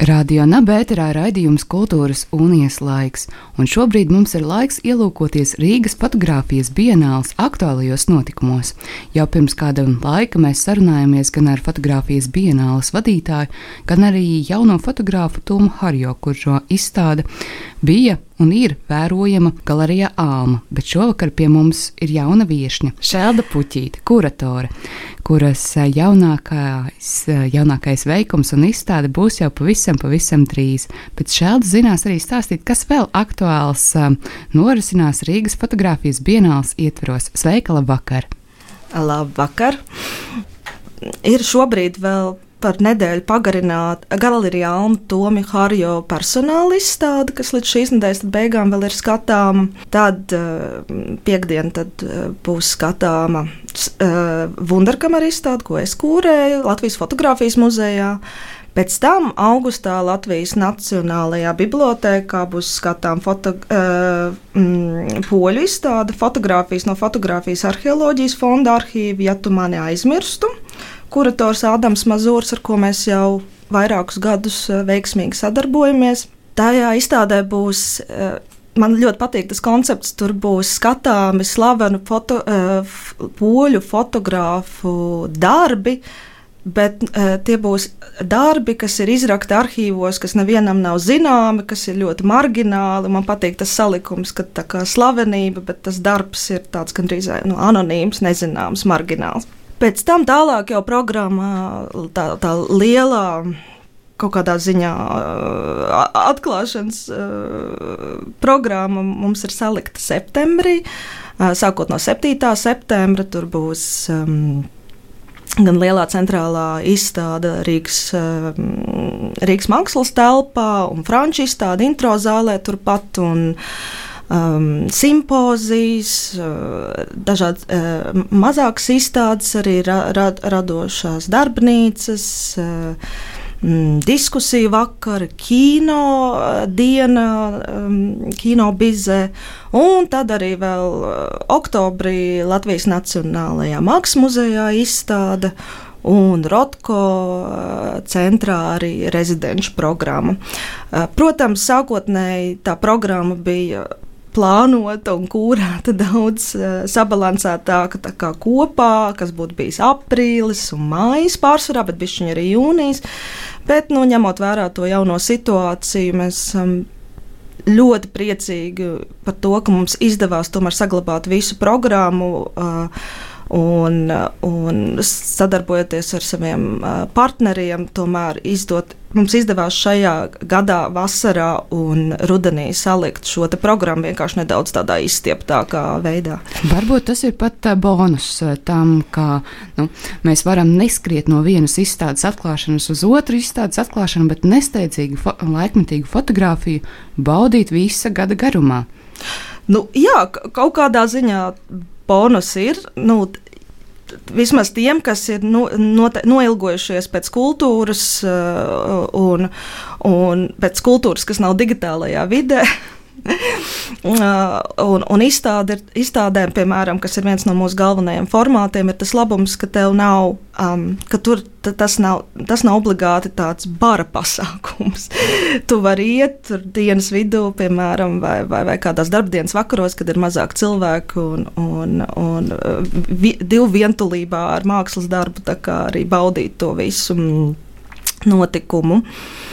Radio Nabērā raidījums Kultūras unijas laiks, un šobrīd mums ir laiks ielūkoties Rīgas fotografijas bienāls aktuālajos notikumos. Jau pirms kāda laika mēs sarunājāmies gan ar fotografijas bienālas vadītāju, gan arī jauno fotogrāfu Tomu Harjo, kurš šo izstādi bija un ir vērojama galerijā Alma, bet šovakar pie mums ir jauna viesņa, Šelda Puķīte, kuratore, kuras eh, jaunākais, eh, jaunākais veikums un izstāde būs jau pavisam, pavisam drīz. Bet Šelda zinās arī stāstīt, kas vēl aktuāls eh, norisinās Rīgas fotografijas bienāls ietveros. Sveika, labvakar! Labvakar! Ir šobrīd vēl par nedēļu pagarināt galerijā Alma Tomi Harjo personāla izstāde, kas līdz šīs nedēļas beigām vēl ir skatāma. Tad uh, piekdien tad, uh, būs skatāma uh, Wunderkamera izstāde, ko es kūrēju Latvijas fotografijas muzejā. Pēc tam augustā Latvijas Nacionālajā bibliotekā būs skatāms foto, uh, mm, poļu izstāde fotografijas no fotografijas arheoloģijas fonda arhīva, ja tu mani aizmirstu kurators Ādams Mazūrs, ar ko mēs jau vairākus gadus eh, veiksmīgi sadarbojamies. Tajā izstādē būs. Eh, man ļoti patīk tas koncepts. Tur būs skatāmi slavenu foto, uh, poļu fotogrāfu darbi, bet tie būs darbi, kas ir izrakti arhīvos, kas nevienam nav zināmi, kas ir ļoti margināli. Man patīk tas salikums, ka tā kā slavenība, bet tas darbs ir tāds gandrīz nu, anonīms, nezināms, margināls. Pēc tam tālāk jau programmā tā, tā lielā kaut kādā ziņā atklāšanas programma mums ir salikta septembrī. Sākot no 7. septembra, tur būs um, gan lielā centrālā izstāde Rīgas, um, Rīgas mākslas telpā, un franču izstāde intro zālē turpat. Un, uh, um, simpozijas, uh, dažādas uh, mazākas izstādes, arī ra, ra, radošās darbnīcas. Uh, mm, diskusiju vakar, kino uh, diena, um, kino bizē, un tad arī vēl uh, oktobrī Latvijas Nacionālajā Mākslas muzejā izstāde un Rotko centrā arī rezidenču programma. Protams, sākotnēji tā programma bija plānota un kūrēta daudz uh, sabalansētāka kā kopā, kas būtu bijis aprīlis un mājas pārsvarā, bet bišķiņi arī jūnijas. Bet, nu, ņemot vērā to jauno situāciju, mēs esam um, ļoti priecīgi par to, ka mums izdevās tomēr saglabāt visu programmu. Uh, un, un sadarbojoties ar saviem partneriem, tomēr izdot. Mums izdevās šajā gadā, vasarā un rudenī salikt šo programmu vienkārši nedaudz tādā izstieptākā veidā. Varbūt tas ir pat bonus tam, ka nu, mēs varam neskriet no vienas izstādes atklāšanas uz otru izstādes atklāšanu, bet nesteidzīgi fo laikmetīgu fotografiju baudīt visa gada garumā. Nu, jā, kaut kādā ziņā bonus ir. Nu, Vismaz tiem, kas ir nu, note, noilgojušies pēc kultūras uh, un, un pēc kultūras, kas nav digitālajā vidē, un, un izstāde, izstādēm, piemēram, kas ir viens no mūsu galvenajiem formātiem, ir tas labums, ka tev nav, um, ka tur tas nav, tas nav obligāti tāds bara pasākums. tu vari iet tur dienas vidū, piemēram, vai, vai, vai kādās darbdienas vakaros, kad ir mazāk cilvēku un, un, un vi, divu vientulībā ar mākslas darbu, arī baudīt to visu mm, notikumu. Uh,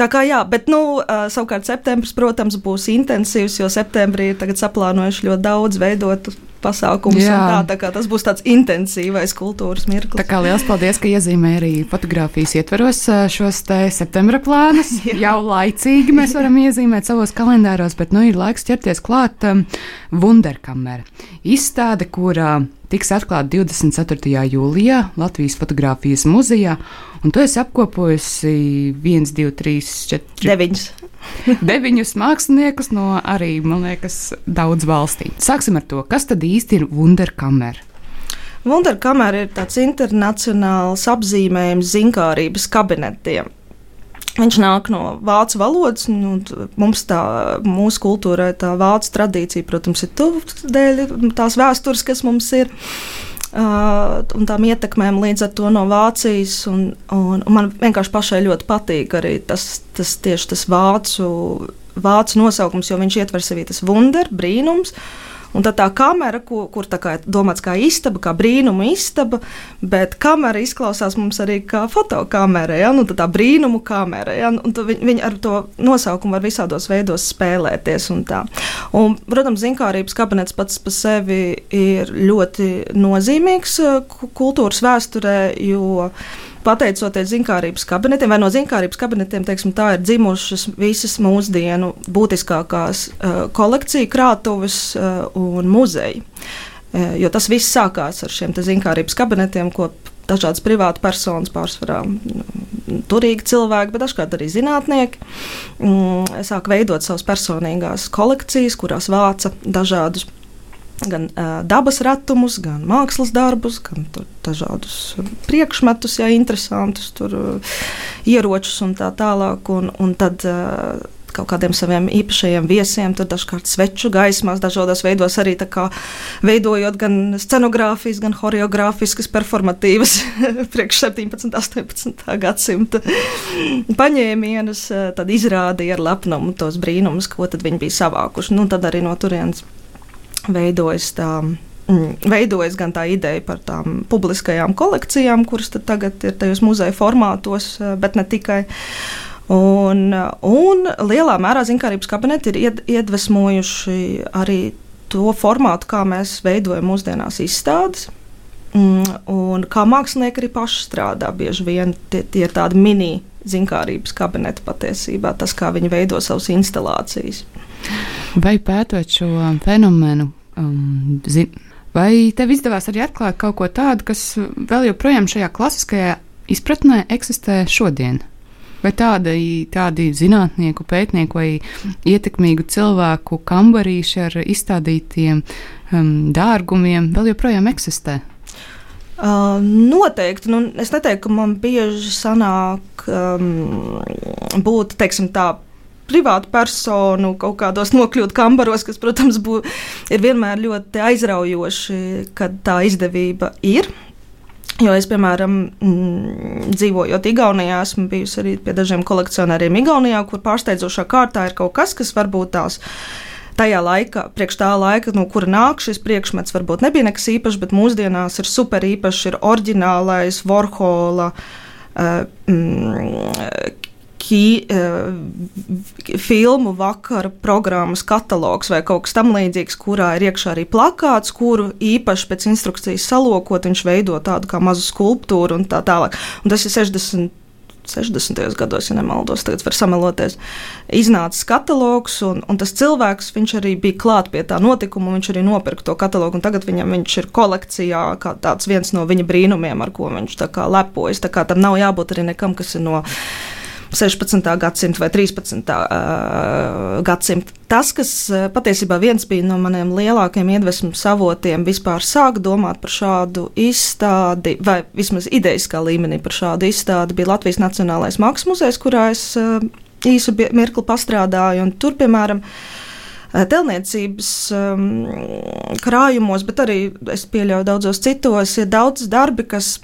tā kā jā, bet nu, savukārt septembris, protams, būs intensīvs, jo septembrī ir saplānojuši ļoti daudz veidot pasākums. Tā, tā kā tas būs tāds intensīvais kultūras mirklis. Tā kā liels paldies, ka iezīmē arī fotografijas ietveros šos te septembra plānus. Jau laicīgi mēs varam iezīmēt savos kalendāros, bet nu ir laiks ķerties klāt um, Wunderkamera. Izstāde, kurā uh, tiks atklāta 24. jūlijā Latvijas fotografijas muzejā. Un tu esi apkopojusi 1, 2, 3, 4, 9. deviņus māksliniekus no arī, man liekas, daudz valstīm. Sāksim ar to, kas tad īsti ir Wunderkamera? Wunderkamera ir tāds internacionāls apzīmējums zinkārības kabinetiem. Viņš nāk no vācu valodas. Nu, mums tā, mūsu kultūrai tā vācu tradīcija, protams, ir tuva dēļ tās vēstures, kas mums ir. Uh, un tām ietekmēm līdz ar to no Vācijas. Un, un, un man vienkārši pašai ļoti patīk arī tas, tas tieši tas vācu, vācu nosaukums, jo viņš ietver sevī tas wunder, brīnums. Uh, Un tad tā kamera, kur, kur tā kā domāts kā istaba, kā brīnuma istaba, bet kamera izklausās mums arī kā fotokamera, ja? nu, tā brīnumu kamera. Ja? Un viņi, viņi ar to nosaukumu var visādos veidos spēlēties. Un tā. un, protams, zinkārības kabinets pats par sevi ir ļoti nozīmīgs uh, kultūras vēsturē, jo pateicoties zinkārības kabinetiem, vai no zinkārības kabinetiem, teiksim, tā ir dzimušas visas mūsdienu būtiskākās uh, kolekciju krātuves uh, un muzeji. Uh, jo tas viss sākās ar šiem zinkārības kabinetiem, ko dažādas privātas personas, pārsvarā mm, turīgi cilvēki, bet dažkārt arī zinātnieki, mm, sāk veidot savas personīgās kolekcijas, kurās vāca dažādus gan uh, dabas ratumus, gan mākslas darbus, gan dažādus priekšmetus, ja interesantus, tur, uh, ieročus un tā tālāk. Un, un tad, uh, kaut kādiem saviem īpašajiem viesiem, tur dažkārt sveču gaismās, dažādos veidos arī veidojot gan scenogrāfijas, gan choreogrāfiskas, performatīvas, priekš 17, 18 gadsimta paņēmienus, tad izrādīja ar lepnumu tos brīnumus, ko viņi bija savākuši. Nu, tad arī no turienes veidojas tā. Mm, veidojas gan tā ideja par tām publiskajām kolekcijām, kuras tagad ir tajos muzeja formātos, eh, bet ne tikai. Un, un lielā mērā zinkārības kabineti ir iedvesmojuši arī to formātu, kā mēs veidojam mūsdienās izstādes. Mm, un kā mākslinieki arī paši strādā, bieži vien tie, tie ir tādi mini zinkārības kabineti patiesībā, tas, kā viņi veido savas instalācijas. Vai pētot šo fenomenu, um, zin, vai tev izdevās arī atklāt kaut ko tādu, kas vēl joprojām šajā klasiskajā izpratnē eksistē šodien? Vai tādi, tādi zinātnieku, pētnieku vai ietekmīgu cilvēku kambarīši ar izstādītiem um, dārgumiem vēl joprojām eksistē? Uh, noteikti. Nu, es neteiktu, ka man bieži sanāk um, būt teiksim, tā privātu personu kaut kādos nokļūt kambaros, kas, protams, bū, ir vienmēr ļoti aizraujoši, kad tā izdevība ir. Jo es, piemēram, mm, dzīvojot Igaunijā, esmu bijusi arī pie dažiem kolekcionāriem Igaunijā, kur pārsteidzošā kārtā ir kaut kas, kas varbūt tās tajā laikā, priekš tā laika, no kura nāk šis priekšmets, varbūt nebija nekas īpašs, bet mūsdienās ir super īpašs, ir oriģinālais Vorhola. Uh, mm, ki, uh, filmu vakara programmas katalogs vai kaut kas tamlīdzīgs, kurā ir iekšā arī plakāts, kuru īpaši pēc instrukcijas salokot, viņš veido tādu kā mazu skulptūru un tā tālāk. Un tas ir 60. 60. gados, ja nemaldos, tagad var sameloties. Iznāca katalogs, un, un tas cilvēks arī bija klāt pie tā notikuma, viņš arī nopirka to katalogu. Tagad viņam viņš ir kolekcijā, kā tāds viens no viņa brīnumiem, ar ko viņš lepojas. Tā kā tam nav jābūt arī nekam, kas ir no 16. gadsimta vai 13. Uh, gadsimta. Tas, kas patiesībā viens bija no maniem lielākajiem iedvesmas avotiem, vispār sāk domāt par šādu izstādi, vai vismaz idejiskā līmenī par šādu izstādi, bija Latvijas Nacionālais Mākslas muzejs, kurā es īsu mirkli pastrādāju. Tur, piemēram, Telniecības um, krājumos, bet arī es pieļauju daudzos citos, ir daudz darbi, kas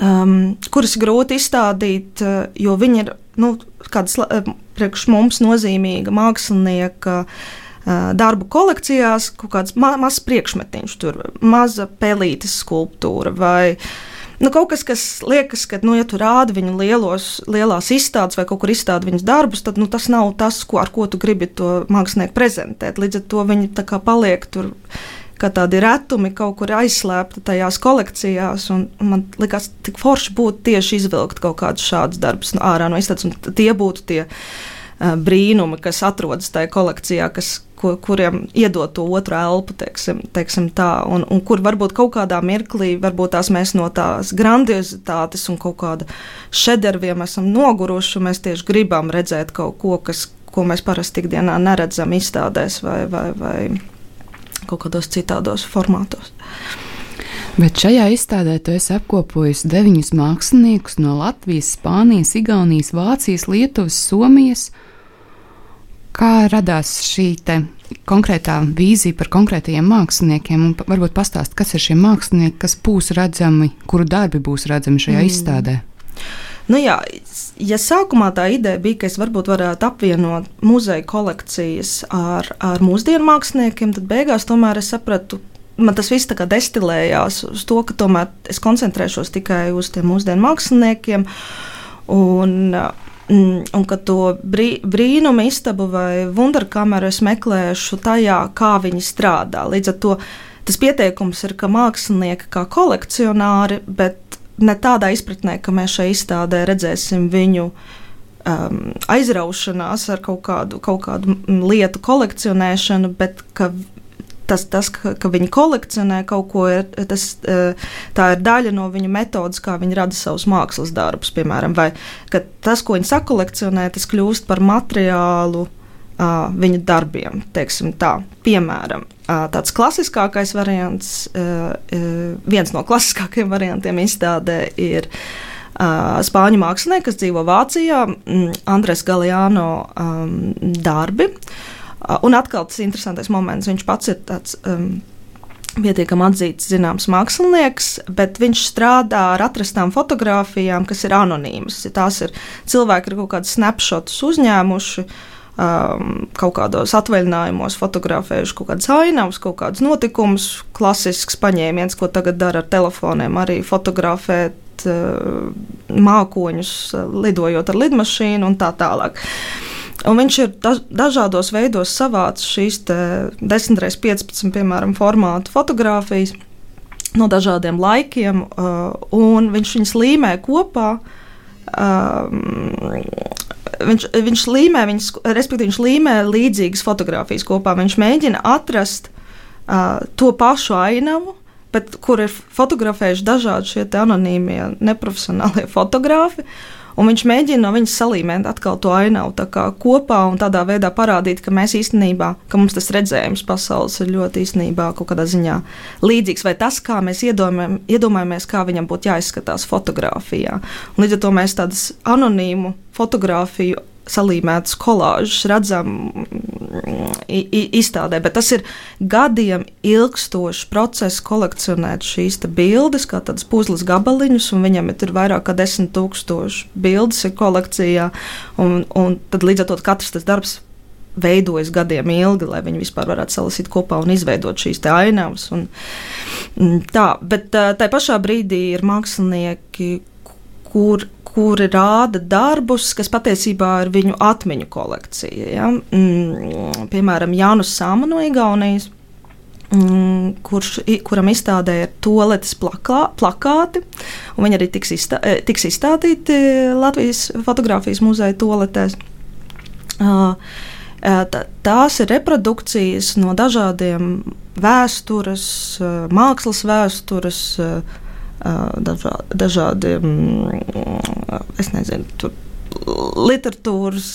um, kuras grūti izstādīt, uh, jo viņi ir nu, kādas uh, priekš mums nozīmīga mākslinieka. Uh, darbu kolekcijās kaut kāds ma mazs priekšmetiņš, tur maza pelītes skulptūra vai nu, kaut kas, kas liekas, ka, nu, ja tu rādi viņu lielos, lielās izstādes vai kaut kur izstādi viņas darbus, tad nu, tas nav tas, ko, ar ko tu gribi to mākslinieku prezentēt. Līdz ar to viņi paliek tur kā tādi retumi kaut kur aizslēpti tajās kolekcijās. Man liekas, tik forši būtu tieši izvilkt kaut kādus šādus darbus no ārā no izstādes, un tie būtu tie uh, brīnumi, kas atrodas tajā kolekcijā, kas, ko, kuriem iedod to otru elpu, teiksim, teiksim tā, un, un kur varbūt kaut kādā mirklī, varbūt tās mēs no tās grandiozitātes un kaut kāda šederviem esam noguruši, un mēs tieši gribam redzēt kaut ko, kas, ko mēs parasti ikdienā neredzam izstādēs vai, vai, vai kaut kādos citādos formātos. Bet šajā izstādē tu esi apkopojis deviņus māksliniekus no Latvijas, Spānijas, Igaunijas, Vācijas, Lietuvas, Somijas. Kā radās šī konkrētā vīzija par konkrētajiem māksliniekiem, un varbūt pastāst, kas ir šie mākslinieki, kas būs redzami, kuru darbi būs redzami šajā mm. izstādē? Nu jā, ja sākumā tā ideja bija, ka es varbūt varētu apvienot muzeja kolekcijas ar, ar mūsdienu māksliniekiem, tad beigās tomēr es sapratu, man tas viss destilējās uz to, ka tomēr es koncentrēšos tikai uz tiem mūsdienu māksliniekiem. Un, mm, un ka to brī, brīnumu istabu vai wunderkameru es meklēšu tajā, kā viņi strādā. Līdz ar to tas pieteikums ir, ka mākslinieki kā kolekcionāri, bet ne tādā izpratnē, ka mēs šajā izstādē redzēsim viņu um, aizraušanās ar kaut kādu, kaut kādu lietu kolekcionēšanu, bet ka tas, tas ka, ka viņi kolekcionē kaut ko, ir, tas, uh, tā ir daļa no viņu metodas, kā viņi rada savus mākslas darbus, piemēram, vai tas, ko viņi sakolekcionē, tas kļūst par materiālu uh, viņu darbiem. Piemēram, uh, tāds klasiskākais variants, uh, viens no klasiskākajiem variantiem izstādē ir spāņu mākslinieks, kas dzīvo Vācijā, Andres Galiano um, darbi. Un atkal tas interesantais moments, viņš pats ir tāds. Um, pietiekami atzīts, zināms, mākslinieks, bet viņš strādā ar atrastām fotografijām, kas ir anonīmas. Tās ir cilvēki, ir kaut kādas snapshotus uzņēmuši, uh, um, kaut kādos atvaļinājumos fotografējuši kaut kādas ainavas, kaut kādus notikumus. Klasisks paņēmiens, ko tagad dara ar telefoniem, arī fotografēt uh, mākoņus, lidojot ar lidmašīnu un tā tālāk. Un viņš ir dažādos veidos savācis šīs 10 x 15 piemēram, formātu fotogrāfijas no dažādiem laikiem, uh, un viņš viņus līmē kopā. Um, viņš, viņš līmē, viņas, respektīvi, viņš līmē līdzīgas fotogrāfijas kopā. Viņš mēģina atrast uh, to pašu ainavu, bet kur ir fotografējuši dažādi šie anonīmie, neprofesionālie fotografi. Un viņš mēģina no viņas salīmēt atkal to ainavu kopā un tādā veidā parādīt, ka mēs īstenībā, ka mums tas redzējums pasaules ir ļoti īstenībā kaut kādā ziņā līdzīgs, vai tas, kā mēs iedomājam, iedomājamies, kā viņam būtu jāizskatās fotografijā. Un līdz ar to mēs tādas anonīmu fotografiju salīmētas kolāžas redzam izstādē, bet tas ir gadiem ilgstošs process kolekcionēt šīs bildes, kā tādas puzles gabaliņus, un viņam ir vairāk kā desmit tūkstoši bildes kolekcijā, un, un tad līdz ar to katrs tas darbs veidojas gadiem ilgi, lai viņi vispār varētu salasīt kopā un izveidot šīs ainavas. Un, tā, bet tā pašā brīdī ir mākslinieki, kur, kuri rāda darbus, kas patiesībā ir viņu atmiņu kolekcija. Ja? Mm, piemēram, Jānis Sāma no Igaunijas. Mm, kurš, kuram izstādē ir toaletes plakā, plakāti, viņi arī tiks, izstā, eh, tiks izstādīti Latvijas fotografijas muzeja toaletēs. Uh, tās ir reprodukcijas no dažādiem vēstures, mākslas vēstures, dažā, dažādiem, es nezinu, tur literatūras,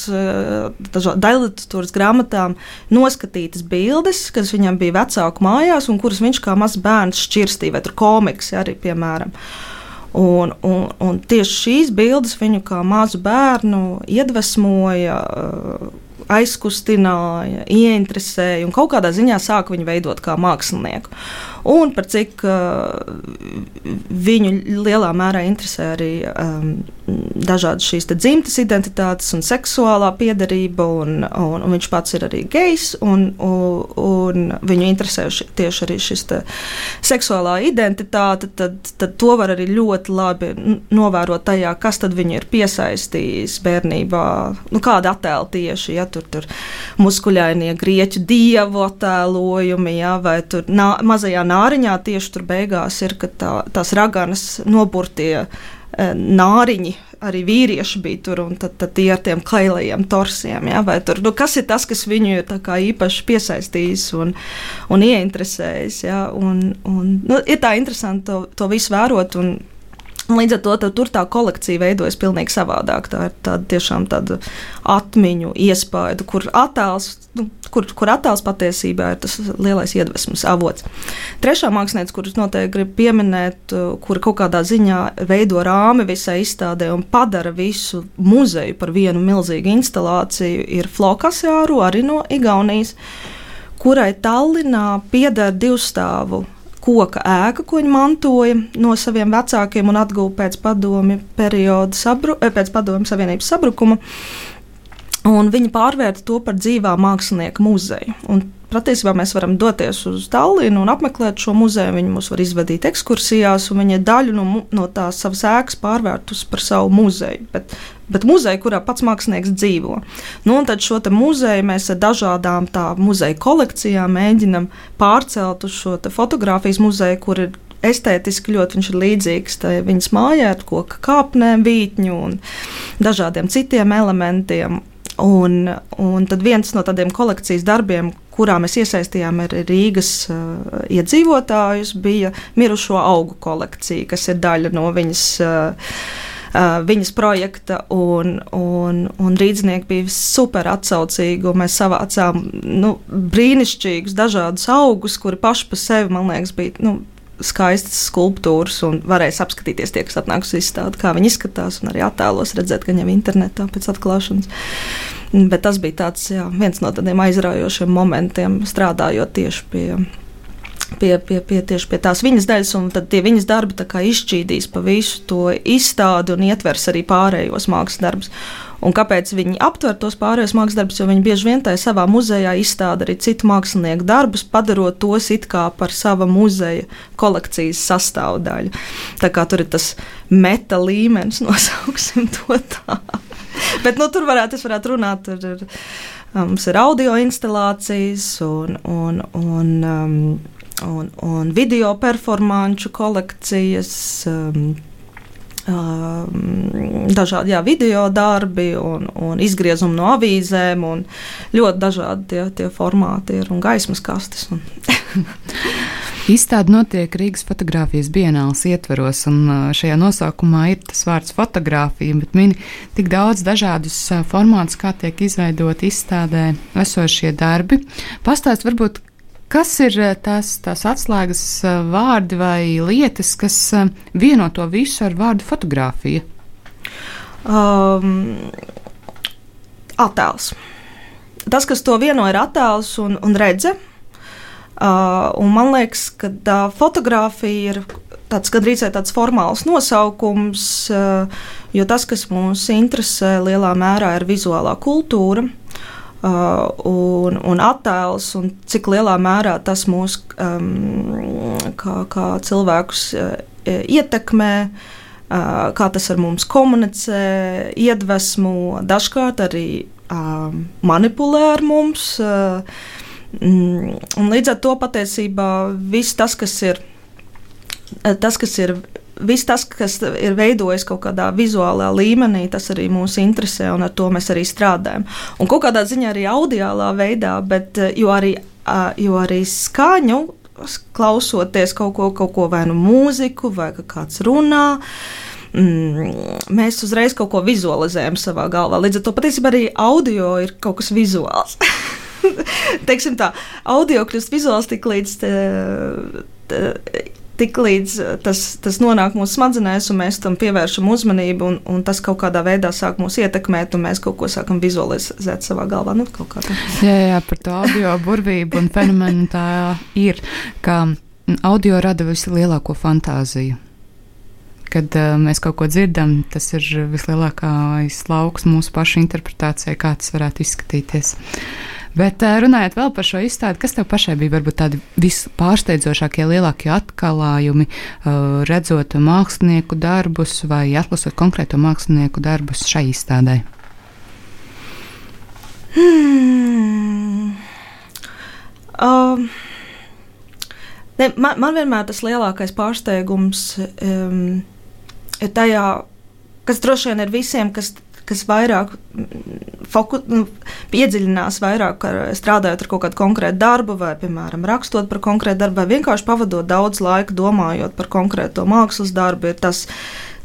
daļai literatūras grāmatām noskatītas bildes, kas viņam bija vecāku mājās, un kuras viņš kā mazs bērns šķirstīja, vai tur komiks arī, piemēram. Un, un, un tieši šīs bildes viņu kā mazu bērnu iedvesmoja, aizkustināja, ieinteresēja un kaut kādā ziņā sāka viņu veidot kā mākslinieku. Un par cik viņu lielā mērā interesē arī um, dažādas šīs dzimtas identitātes un seksuālā piedarība, un, un, un viņš pats ir arī gejs, un, un, un viņu interesē ši, tieši arī šis seksuālā identitāte, tad, tad to var arī ļoti labi novērot tajā, kas tad viņu ir piesaistījis bērnībā, nu, kāda attēla tieši, ja tur ir muskuļainie grieķu dievu attēlojumi, ja, vai tur nā, mazajā nāriņā tieši tur beigās ir, ka tā, tās raganas noburtie eh, nāriņi arī vīrieši bija tur, un tad, tad tie ar tiem kailajiem torsiem. Ja, tur, nu, kas ir tas, kas viņu ir īpaši piesaistījis un, un ieinteresējis? Ja, un, un, nu, ir tā interesanti to, to visu vērot. Un, Līdz ar to tur tā kolekcija veidojas pavisam savādāk. Tā ir tāda tiešām tāda atmiņu iespēja, kur attēls, nu, kur, kur attēls patiesībā ir tas lielais iedvesmas avots. Trešā mākslinieca, kuras noteikti gribu pieminēt, kur kaut kādā ziņā veido rāmi visai izstādē un padara visu muzeju par vienu milzīgu instalāciju, ir Flokasjāru, arī no Igaunijas, kurai Tallinā pieder divstāvu koka ēka, ko viņi mantoja no saviem vecākiem un atguva pēc padomi perioda, sabru, eh, pēc padomi savienības sabrukuma. Un viņi pārvērta to par dzīvā mākslinieka muzeju. Un Patiesībā mēs varam doties uz Tallinu un apmeklēt šo muzeju. Viņi mūs var izvadīt ekskursijās, un viņi daļu no, no tās savas ēkas pārvērtus par savu muzeju. Bet, bet muzeju, kurā pats mākslinieks dzīvo. Nu, tad šo muzeju mēs ar dažādām tā muzeja kolekcijām mēģinam pārcelt uz šo fotografijas muzeju, kur ir estētiski ļoti līdzīgs viņas mājai ar koku kāpnēm, vītņu un dažādiem citiem elementiem. Un, un tad viens no tādiem kolekcijas darbiem, kurā mēs iesaistījām Rīgas uh, iedzīvotājus, bija mirušo augu kolekcija, kas ir daļa no viņas. Uh, viņas projekta, un, un, un rīznieki bija super atsaucīgi. Mēs savācām nu, brīnišķīgus, dažādus augus, kuri paši par sevi, man liekas, bija nu, skaistas skulptūras, un varēs apskatīties tie, kas atnāks uz izstādi, kā viņi izskatās, un arī attēlos redzēt, ka viņam internetā pēc atklāšanas. Bet tas bija tāds, jā, viens no tādiem aizraujošiem momentiem, strādājot tieši pie. Pie, pie, pie, tieši pie tās viņas daļas, un tad tie viņas darbi izšķīdīs pa visu to izstādi un ietvers arī pārējos mākslas darbus. Un kāpēc viņi aptver tos pārējos mākslas darbus? Jo viņi bieži vien tajā savā muzejā izstāda arī citu mākslinieku darbus, padarot tos it kā par sava muzeja kolekcijas sastāvdaļu. Tā kā tur ir tas meta līmenis, nosauksim to tā. Bet nu, tur varētu, varētu runāt. Tur, ir, mums ir audio instalācijas un, un, un, um, un, un video performāņu kolekcijas. Um, dažādi jā, video darbi un, un izgriezumi no avīzēm. Ļoti dažādi tie, tie formāti ir un gaismas kastes. Un Izstāde notiek Rīgas fotografijas dienāls ietveros, un šajā nosaukumā ir tas vārds fotografija, bet mini tik daudz dažādus formātus, kā tiek izveidot izstādē esošie darbi. Pastāst varbūt, Kas ir eh, tās, tās atslēgas eh, vārdi vai lietas, kas eh, vieno to visu ar vārdu fotografija? Um, attēls. Tas, kas to vieno, ir attēls un, un redzes. Uh, un man liekas, ka uh, fotografija ir tāds gandrīz tāds formāls nosaukums, uh, jo tas, kas mūs interesē lielā mērā, ir vizuālā kultūra. Uh, un, un attēls, un cik lielā mērā tas mūs um, kā, kā cilvēkus uh, ietekmē, uh, kā tas ar mums komunicē, iedvesmo, dažkārt arī uh, manipulē ar mums. Uh, un līdz ar to patiesībā viss tas, kas ir, tas, kas ir viss tas, kas ir veidojis kaut kādā vizuālā līmenī, tas arī mūs interesē un ar to mēs arī strādājam. Un kaut kādā ziņā arī audiālā veidā, bet eh, jo arī, jo arī skaņu klausoties kaut ko, kaut ko vai nu mūziku, vai kāds runā. Mm, mēs uzreiz kaut ko vizualizējam savā galvā. Līdz ar to patiesībā arī audio ir kaut kas vizuāls. Teiksim tā, audio kļūst vizuāls tik līdz. Te, te, tik līdz eh, tas, tas nonāk mūsu smadzenēs, un mēs tam pievēršam uzmanību, un, un tas kaut kādā veidā sāk mūs ietekmēt, un mēs kaut ko sākam vizualizēt savā galvā. Nu, jā, jā, par to audio burvību un fenomenu tā ir. Ka audio rada vislielāko fantāziju. Kad uh, mēs kaut ko dzirdam, tas ir vislielākais lauks mūsu pašu interpretācijai, kā tas varētu izskatīties. Bet uh, runājot vēl par šo izstādi, kas tev pašai bija varbūt tādi vispārsteidzošākie, lielākie atklājumi, uh, redzot mākslinieku darbus vai atlasot konkrēto mākslinieku darbus šai izstādē? Hmm. Um. Ne, man, man vienmēr tas lielākais pārsteigums um, ir tajā, kas droši vien ir visiem, kas, kas vairāk foku, nu, iedziļinās, vairāk ar, strādājot ar kaut kādu konkrētu darbu, vai, piemēram, rakstot par konkrētu darbu, vai vienkārši pavadot daudz laika domājot par konkrēto mākslas darbu, ir tas,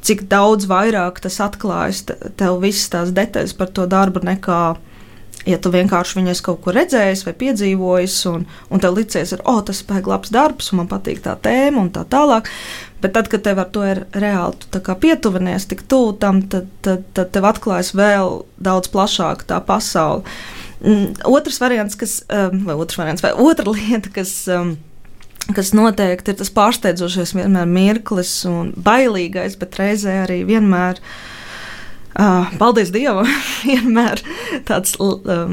cik daudz vairāk tas atklājas tev visas tās detaļas par to darbu nekā ja tu vienkārši viņu kaut kur redzējis vai piedzīvojis, un, un tev licies, ka oh, tas ir labs darbs, un man patīk tā tēma un tā tālāk. Bet tad, kad tev ar to ir reāli pietuvinies, tik tuvu tam, tad, tad, tad tev atklājas vēl daudz plašāk tā pasaule. Mm, otrs variants, kas, um, vai otrs variants, vai otra lieta, kas. Um, kas noteikti ir tas pārsteidzošais vienmēr mirklis un bailīgais, bet reizē arī vienmēr Uh, paldies Dievam! vienmēr tāds uh,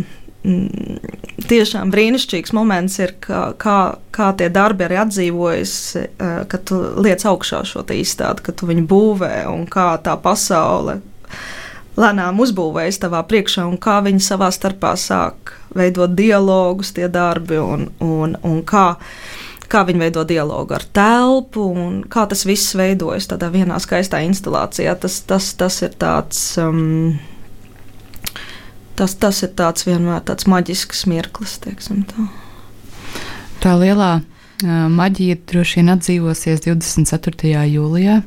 tiešām brīnišķīgs moments ir, kā, kā, kā tie darbi arī atdzīvojas, uh, kad tu liec augšā šo izstādi, kad tu viņu būvē un kā tā pasaule lēnām uzbūvējas tavā priekšā un kā viņi savā starpā sāk veidot dialogus, tie darbi un, un, un kā kā viņi veido dialogu ar telpu un kā tas viss veidojas tādā vienā skaistā instalācijā. Tas, tas, tas ir tāds. Um, Tas, tas ir tāds vienmēr tāds maģisks mirklis, teiksim tā. Tā lielā uh, maģija droši vien atdzīvosies 24. jūlijā,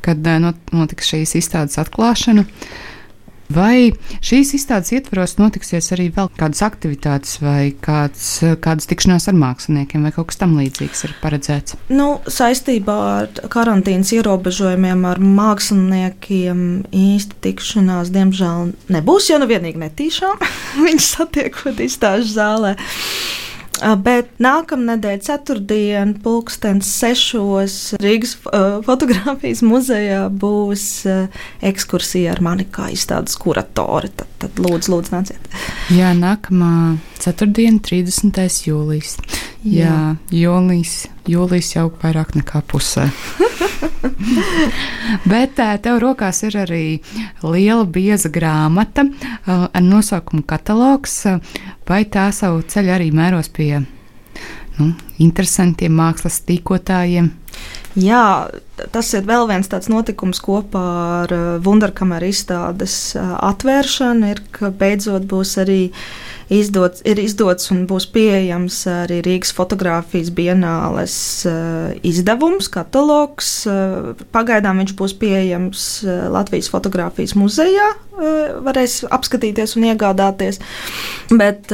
kad uh, notiks šīs izstādes atklāšana. Uh, Vai šīs izstādes ietvaros notiksies arī vēl kādas aktivitātes, vai kāds, kādas tikšanās ar māksliniekiem, vai kaut kas tamlīdzīgs ir paredzēts? Nu, saistībā ar karantīnas ierobežojumiem ar māksliniekiem īsti tikšanās, diemžēl, nebūs, jo nu vienīgi netīšām viņus satiekot izstāžu zālē. Bet nākamā nedēļa, ceturtdiena, pulkstenis sešos Rīgas fotografijas muzejā būs ekskursija ar mani kā izstādes kuratori. Tad, tad lūdzu, lūdzu, nāciet. Jā, nākamā ceturtdiena, 30. jūlijas. Jā, Jā jūlijas, jūlijas jau vairāk nekā pusē. Bet tev rokās ir arī liela bieza grāmata ar nosaukumu katalogs, vai tā savu ceļu arī mēros pie nu, interesantiem mākslas tīkotājiem. Jā, tas ir vēl viens tāds notikums kopā ar Wunderkameru izstādes atvēršanu, ir, ka beidzot būs arī uh, izdots, ir izdots un būs pieejams arī Rīgas fotografijas bienāles uh, izdevums, katalogs. Uh, pagaidām viņš būs pieejams uh, Latvijas fotografijas muzejā, varēs apskatīties un iegādāties. Bet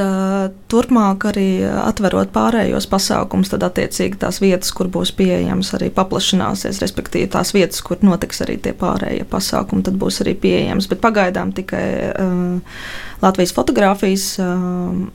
turpmāk arī atverot pārējos pasākumus, tad attiecīgi tās vietas, kur būs pieejams, arī paplašināsies, respektīvi tās vietas, kur notiks arī tie pārējie pasākumi, tad būs arī pieejams. Bet pagaidām tikai Latvijas fotografijas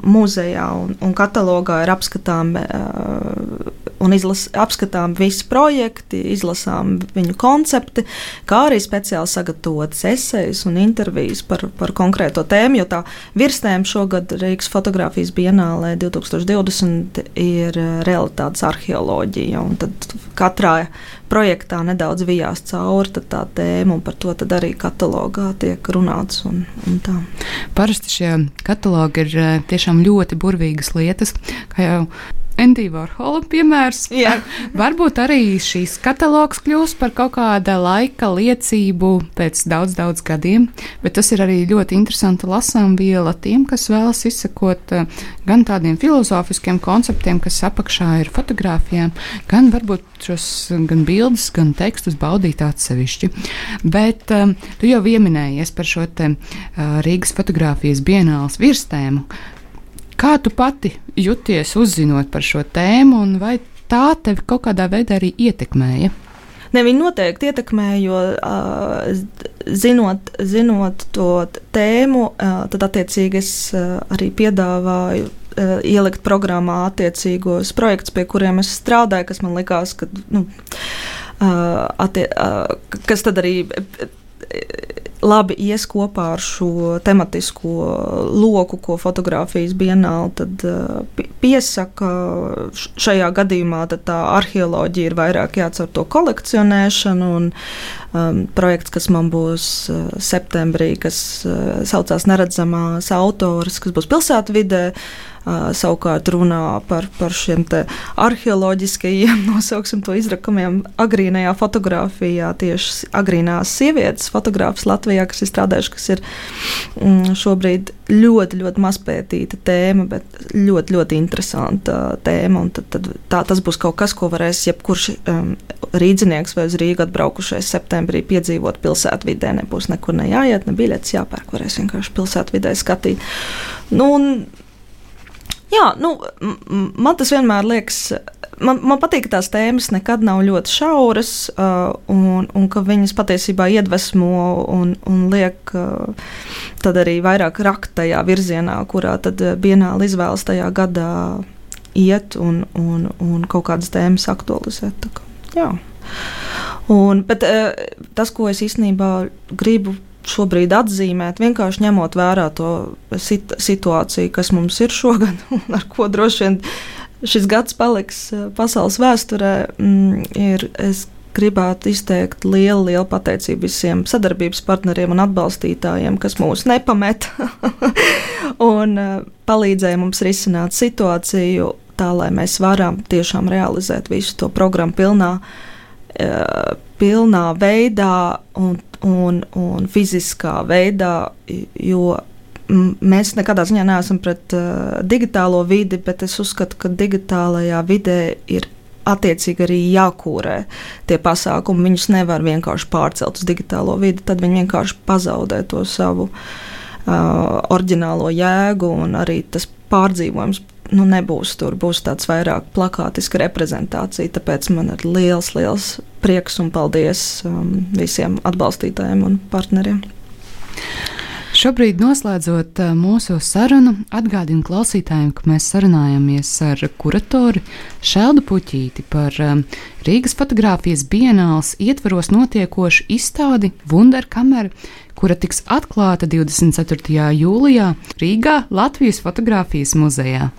muzejā un, un katalogā ir apskatām uh, un izlas, apskatām visi projekti, izlasām viņu koncepti, kā arī speciāli sagatavotas esejas un intervijas par, par konkrēto tēmu. Jo tā virstēma šogad Rīgas fotografijas bienālē 2020 ir realitātes arheoloģija. Katrā projektā nedaudz vijās cauri tā tēma, un par to arī katalogā tiek runāts. Un, un tā. Parasti šie katalogi ir eh, tiešām ļoti burvīgas lietas, kā jau Endija Vorhola piemērs. Jā. Varbūt arī šīs katalogs kļūs par kaut kāda laika liecību pēc daudz, daudz gadiem, bet tas ir arī ļoti interesanti lasām viela tiem, kas vēlas izsekot eh, gan tādiem filozofiskiem konceptiem, kas apakšā ir fotografijām, gan varbūt šos gan bildes, gan tekstus baudīt atsevišķi. Bet um, tu jau pieminējies par šo te, uh, Rīgas fotografijas bienāls virstēmu. Kā tu pati jūties uzzinot par šo tēmu, un vai tā tevi kaut kādā veidā arī ietekmēja? Ne, viņi noteikti ietekmē, jo uh, zinot, zinot to tēmu, uh, tad attiecīgi es uh, arī piedāvāju ielikt programmā attiecīgos projektus, pie kuriem es strādāju, kas man likās, ka, nu, attie, kas tad arī labi ies kopā ar šo tematisko loku, ko fotografijas bienāla tad, uh, piesaka. Šajā gadījumā tā arheoloģija ir vairāk jāatcer to kolekcionēšanu. Un, um, projekts, kas man būs uh, septembrī, kas uh, saucās Neredzamās autors, kas būs pilsētvidē. Uh, savukārt runā par, par šiem arheoloģiskajiem, nosauksim to izrakumiem, agrīnajā fotografijā, tieši agrīnās sievietes fotogrāfas Latvijā, kas ir strādājuši, kas ir mm, šobrīd ļoti, ļoti mazpētīta tēma, bet ļoti, ļoti interesanta tēma. Tad, tad tā, tas būs kaut kas, ko varēs jebkurš um, rīznieks vai uz Rīgu atbraukušais septembrī piedzīvot pilsētvidē. Nebūs nekur ne jāiet, ne biļetes jāpērk, varēs vienkārši pilsētvidē skatīt. Nu, un, Jā, nu, man tas vienmēr liekas. Man, man patīk, ka tās tēmas nekad nav ļoti šauras, uh, un, un ka viņas patiesībā iedvesmo un, un liek uh, arī vairāk rakt tajā virzienā, kurā tad uh, Bienāla izvēlas tajā gadā iet un, un, un kaut kādas tēmas aktualizēt. Kā, jā. un, bet, uh, tas, ko es īstenībā gribu šobrīd atzīmēt, vienkārši ņemot vērā to sit situāciju, kas mums ir šogad, un ar ko droši vien šis gads paliks eh, pasaules vēsturē, mm, ir. Gribētu izteikt lielu, lielu pateicību visiem sadarbības partneriem un atbalstītājiem, kas mūs nepamet un uh, palīdzēja mums risināt situāciju tā, lai mēs varam tiešām realizēt visu to programmu pilnā, uh, pilnā veidā un un, un fiziskā veidā, jo mēs nekādā ziņā neesam pret uh, digitālo vidi, bet es uzskatu, ka digitālajā vidē ir attiecīgi arī jākūrē tie pasākumi. Viņus nevar vienkārši pārcelt uz digitālo vidi, tad viņi vienkārši pazaudē to savu uh, oriģinālo jēgu un arī tas pārdzīvojums nu, nebūs tur. Būs tāds vairāk plakātiska reprezentācija. Tāpēc man ir liels, liels prieks un paldies um, visiem atbalstītājiem un partneriem. Šobrīd, noslēdzot uh, mūsu sarunu, atgādinu klausītājiem, ka mēs sarunājamies ar kuratoru Šeldu Puķīti par um, Rīgas fotografijas bienāls ietvaros notiekošu izstādi Wunderkamera, kura tiks atklāta 24. jūlijā Rīgā Latvijas fotografijas muzejā.